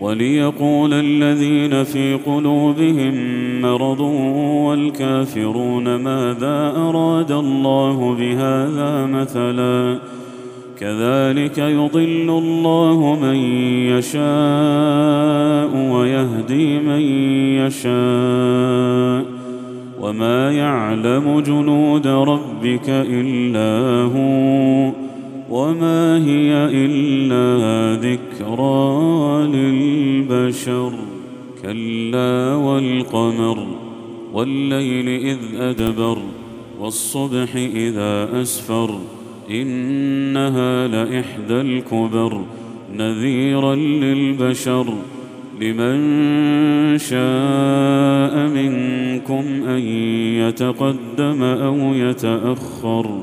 وليقول الذين في قلوبهم مرض والكافرون ماذا أراد الله بهذا مثلا كذلك يضل الله من يشاء ويهدي من يشاء وما يعلم جنود ربك إلا هو وما هي إلا ذكرى للبشر. كلا والقمر والليل إذ أدبر والصبح إذا أسفر إنها لإحدى الكبر. نذيرا للبشر لمن شاء منكم أن يتقدم أو يتأخر.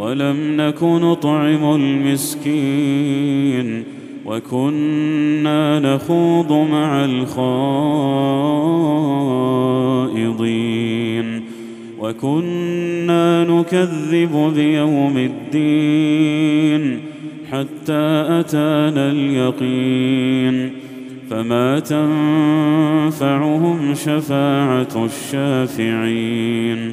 ولم نك نطعم المسكين وكنا نخوض مع الخائضين وكنا نكذب بيوم الدين حتى أتانا اليقين فما تنفعهم شفاعة الشافعين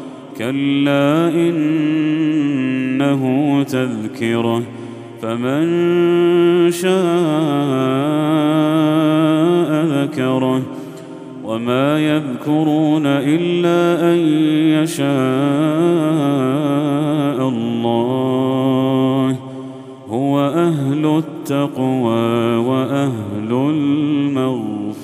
كلا انه تذكره فمن شاء ذكره وما يذكرون الا ان يشاء الله هو أهل التقوى وأهل المغفرة